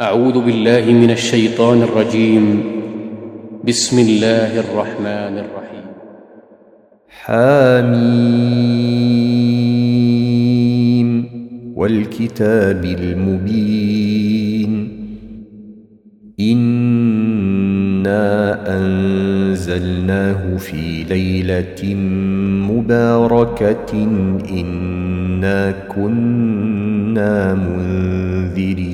أعوذ بالله من الشيطان الرجيم. بسم الله الرحمن الرحيم. حميم والكتاب المبين. إنا أنزلناه في ليلة مباركة. إنا كنا منذرين.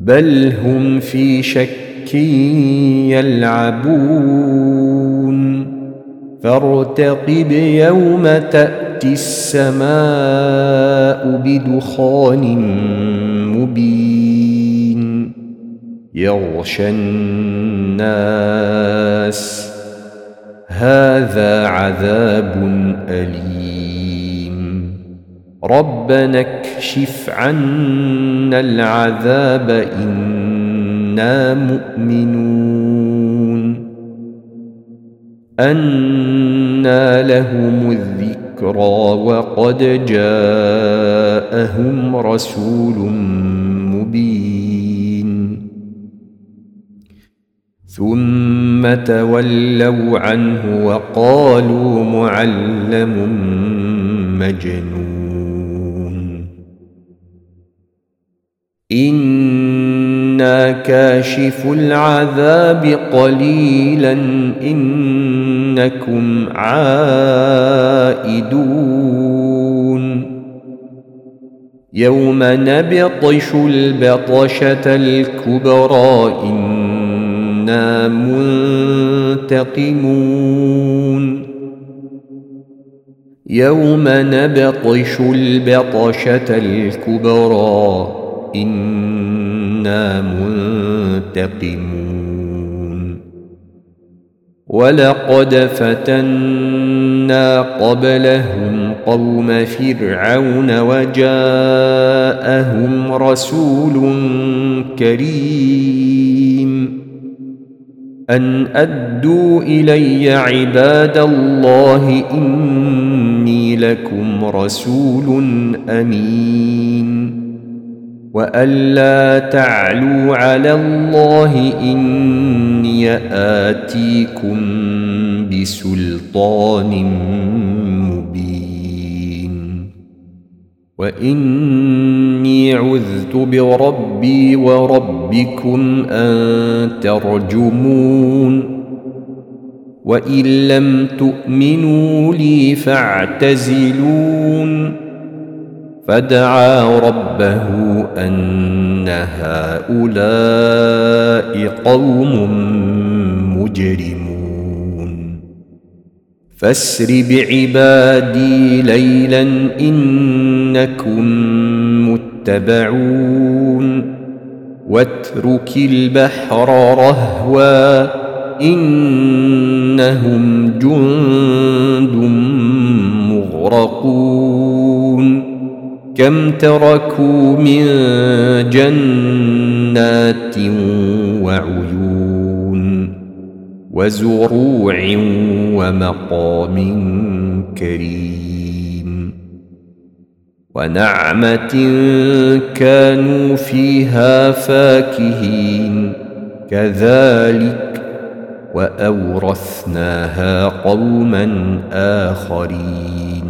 بل هم في شك يلعبون. فارتقب يوم تأتي السماء بدخان مبين. يغشى الناس. هذا عذاب أليم. ربنا اكشف عنا العذاب أنا مؤمنون أنى لهم الذكرى وقد جاءهم رسول مبين ثم تولوا عنه وقالوا معلم مجنون أنا كاشف العذاب قليلا انكم عائدون يوم نبطش البطشه الكبرى أنا منتقمون يوم نبطش البطشه الكبرى أنا منتقمون ولقد فتنا قبلهم قوم فرعون وجاءهم رسول كريم ان ادوا الي عباد الله اني لكم رسول امين والا تعلوا على الله اني اتيكم بسلطان مبين واني عذت بربي وربكم ان ترجمون وان لم تؤمنوا لي فاعتزلون فدعا ربه أن هؤلاء قوم مجرمون. فاسر بعبادي ليلا إنكم متبعون. واترك البحر رهوا إنهم جند مغرقون. كم تركوا من جنات وعيون وزروع ومقام كريم ونعمة كانوا فيها فاكهين كذلك وأورثناها قوما آخرين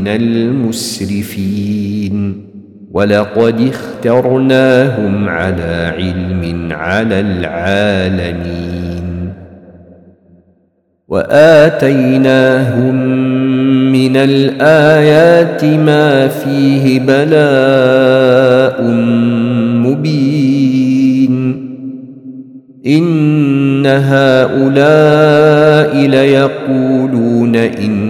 من المسرفين. ولقد اخترناهم على علم على العالمين. وآتيناهم من الآيات ما فيه بلاء مبين. إن هؤلاء ليقولون إن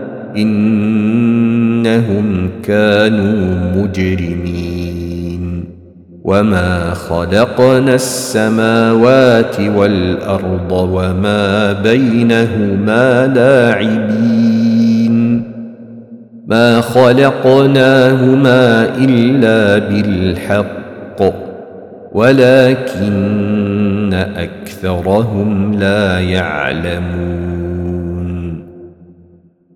إنهم كانوا مجرمين. وما خلقنا السماوات والارض وما بينهما لاعبين. ما خلقناهما الا بالحق ولكن اكثرهم لا يعلمون.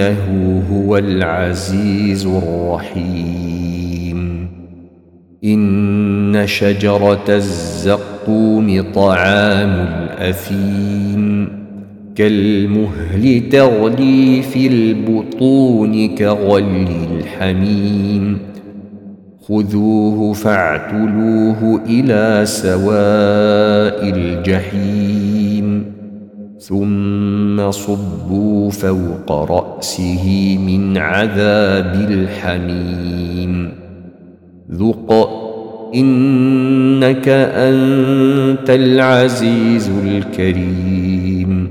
إنه هو العزيز الرحيم. إن شجرة الزقوم طعام الأثيم. كالمهل تغلي في البطون كغلي الحميم. خذوه فاعتلوه إلى سواء الجحيم. ثم صبوا فوق رأسه من عذاب الحميم. ذق إنك أنت العزيز الكريم.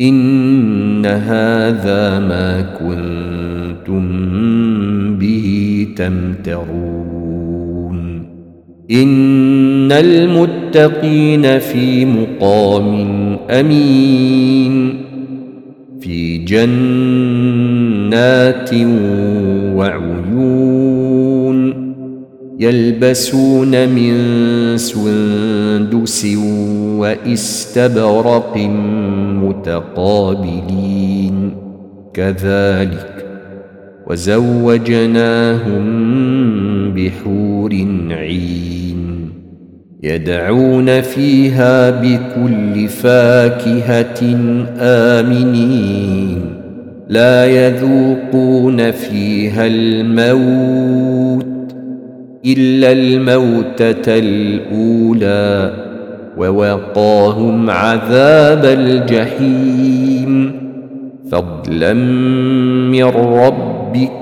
إن هذا ما كنتم به تمترون. إن المتقين في مقام أمين. في جنات وعيون يلبسون من سندس واستبرق متقابلين. كذلك وزوجناهم بحور عين. يدعون فيها بكل فاكهة آمنين. لا يذوقون فيها الموت إلا الموتة الأولى ووقاهم عذاب الجحيم. فضلا من ربك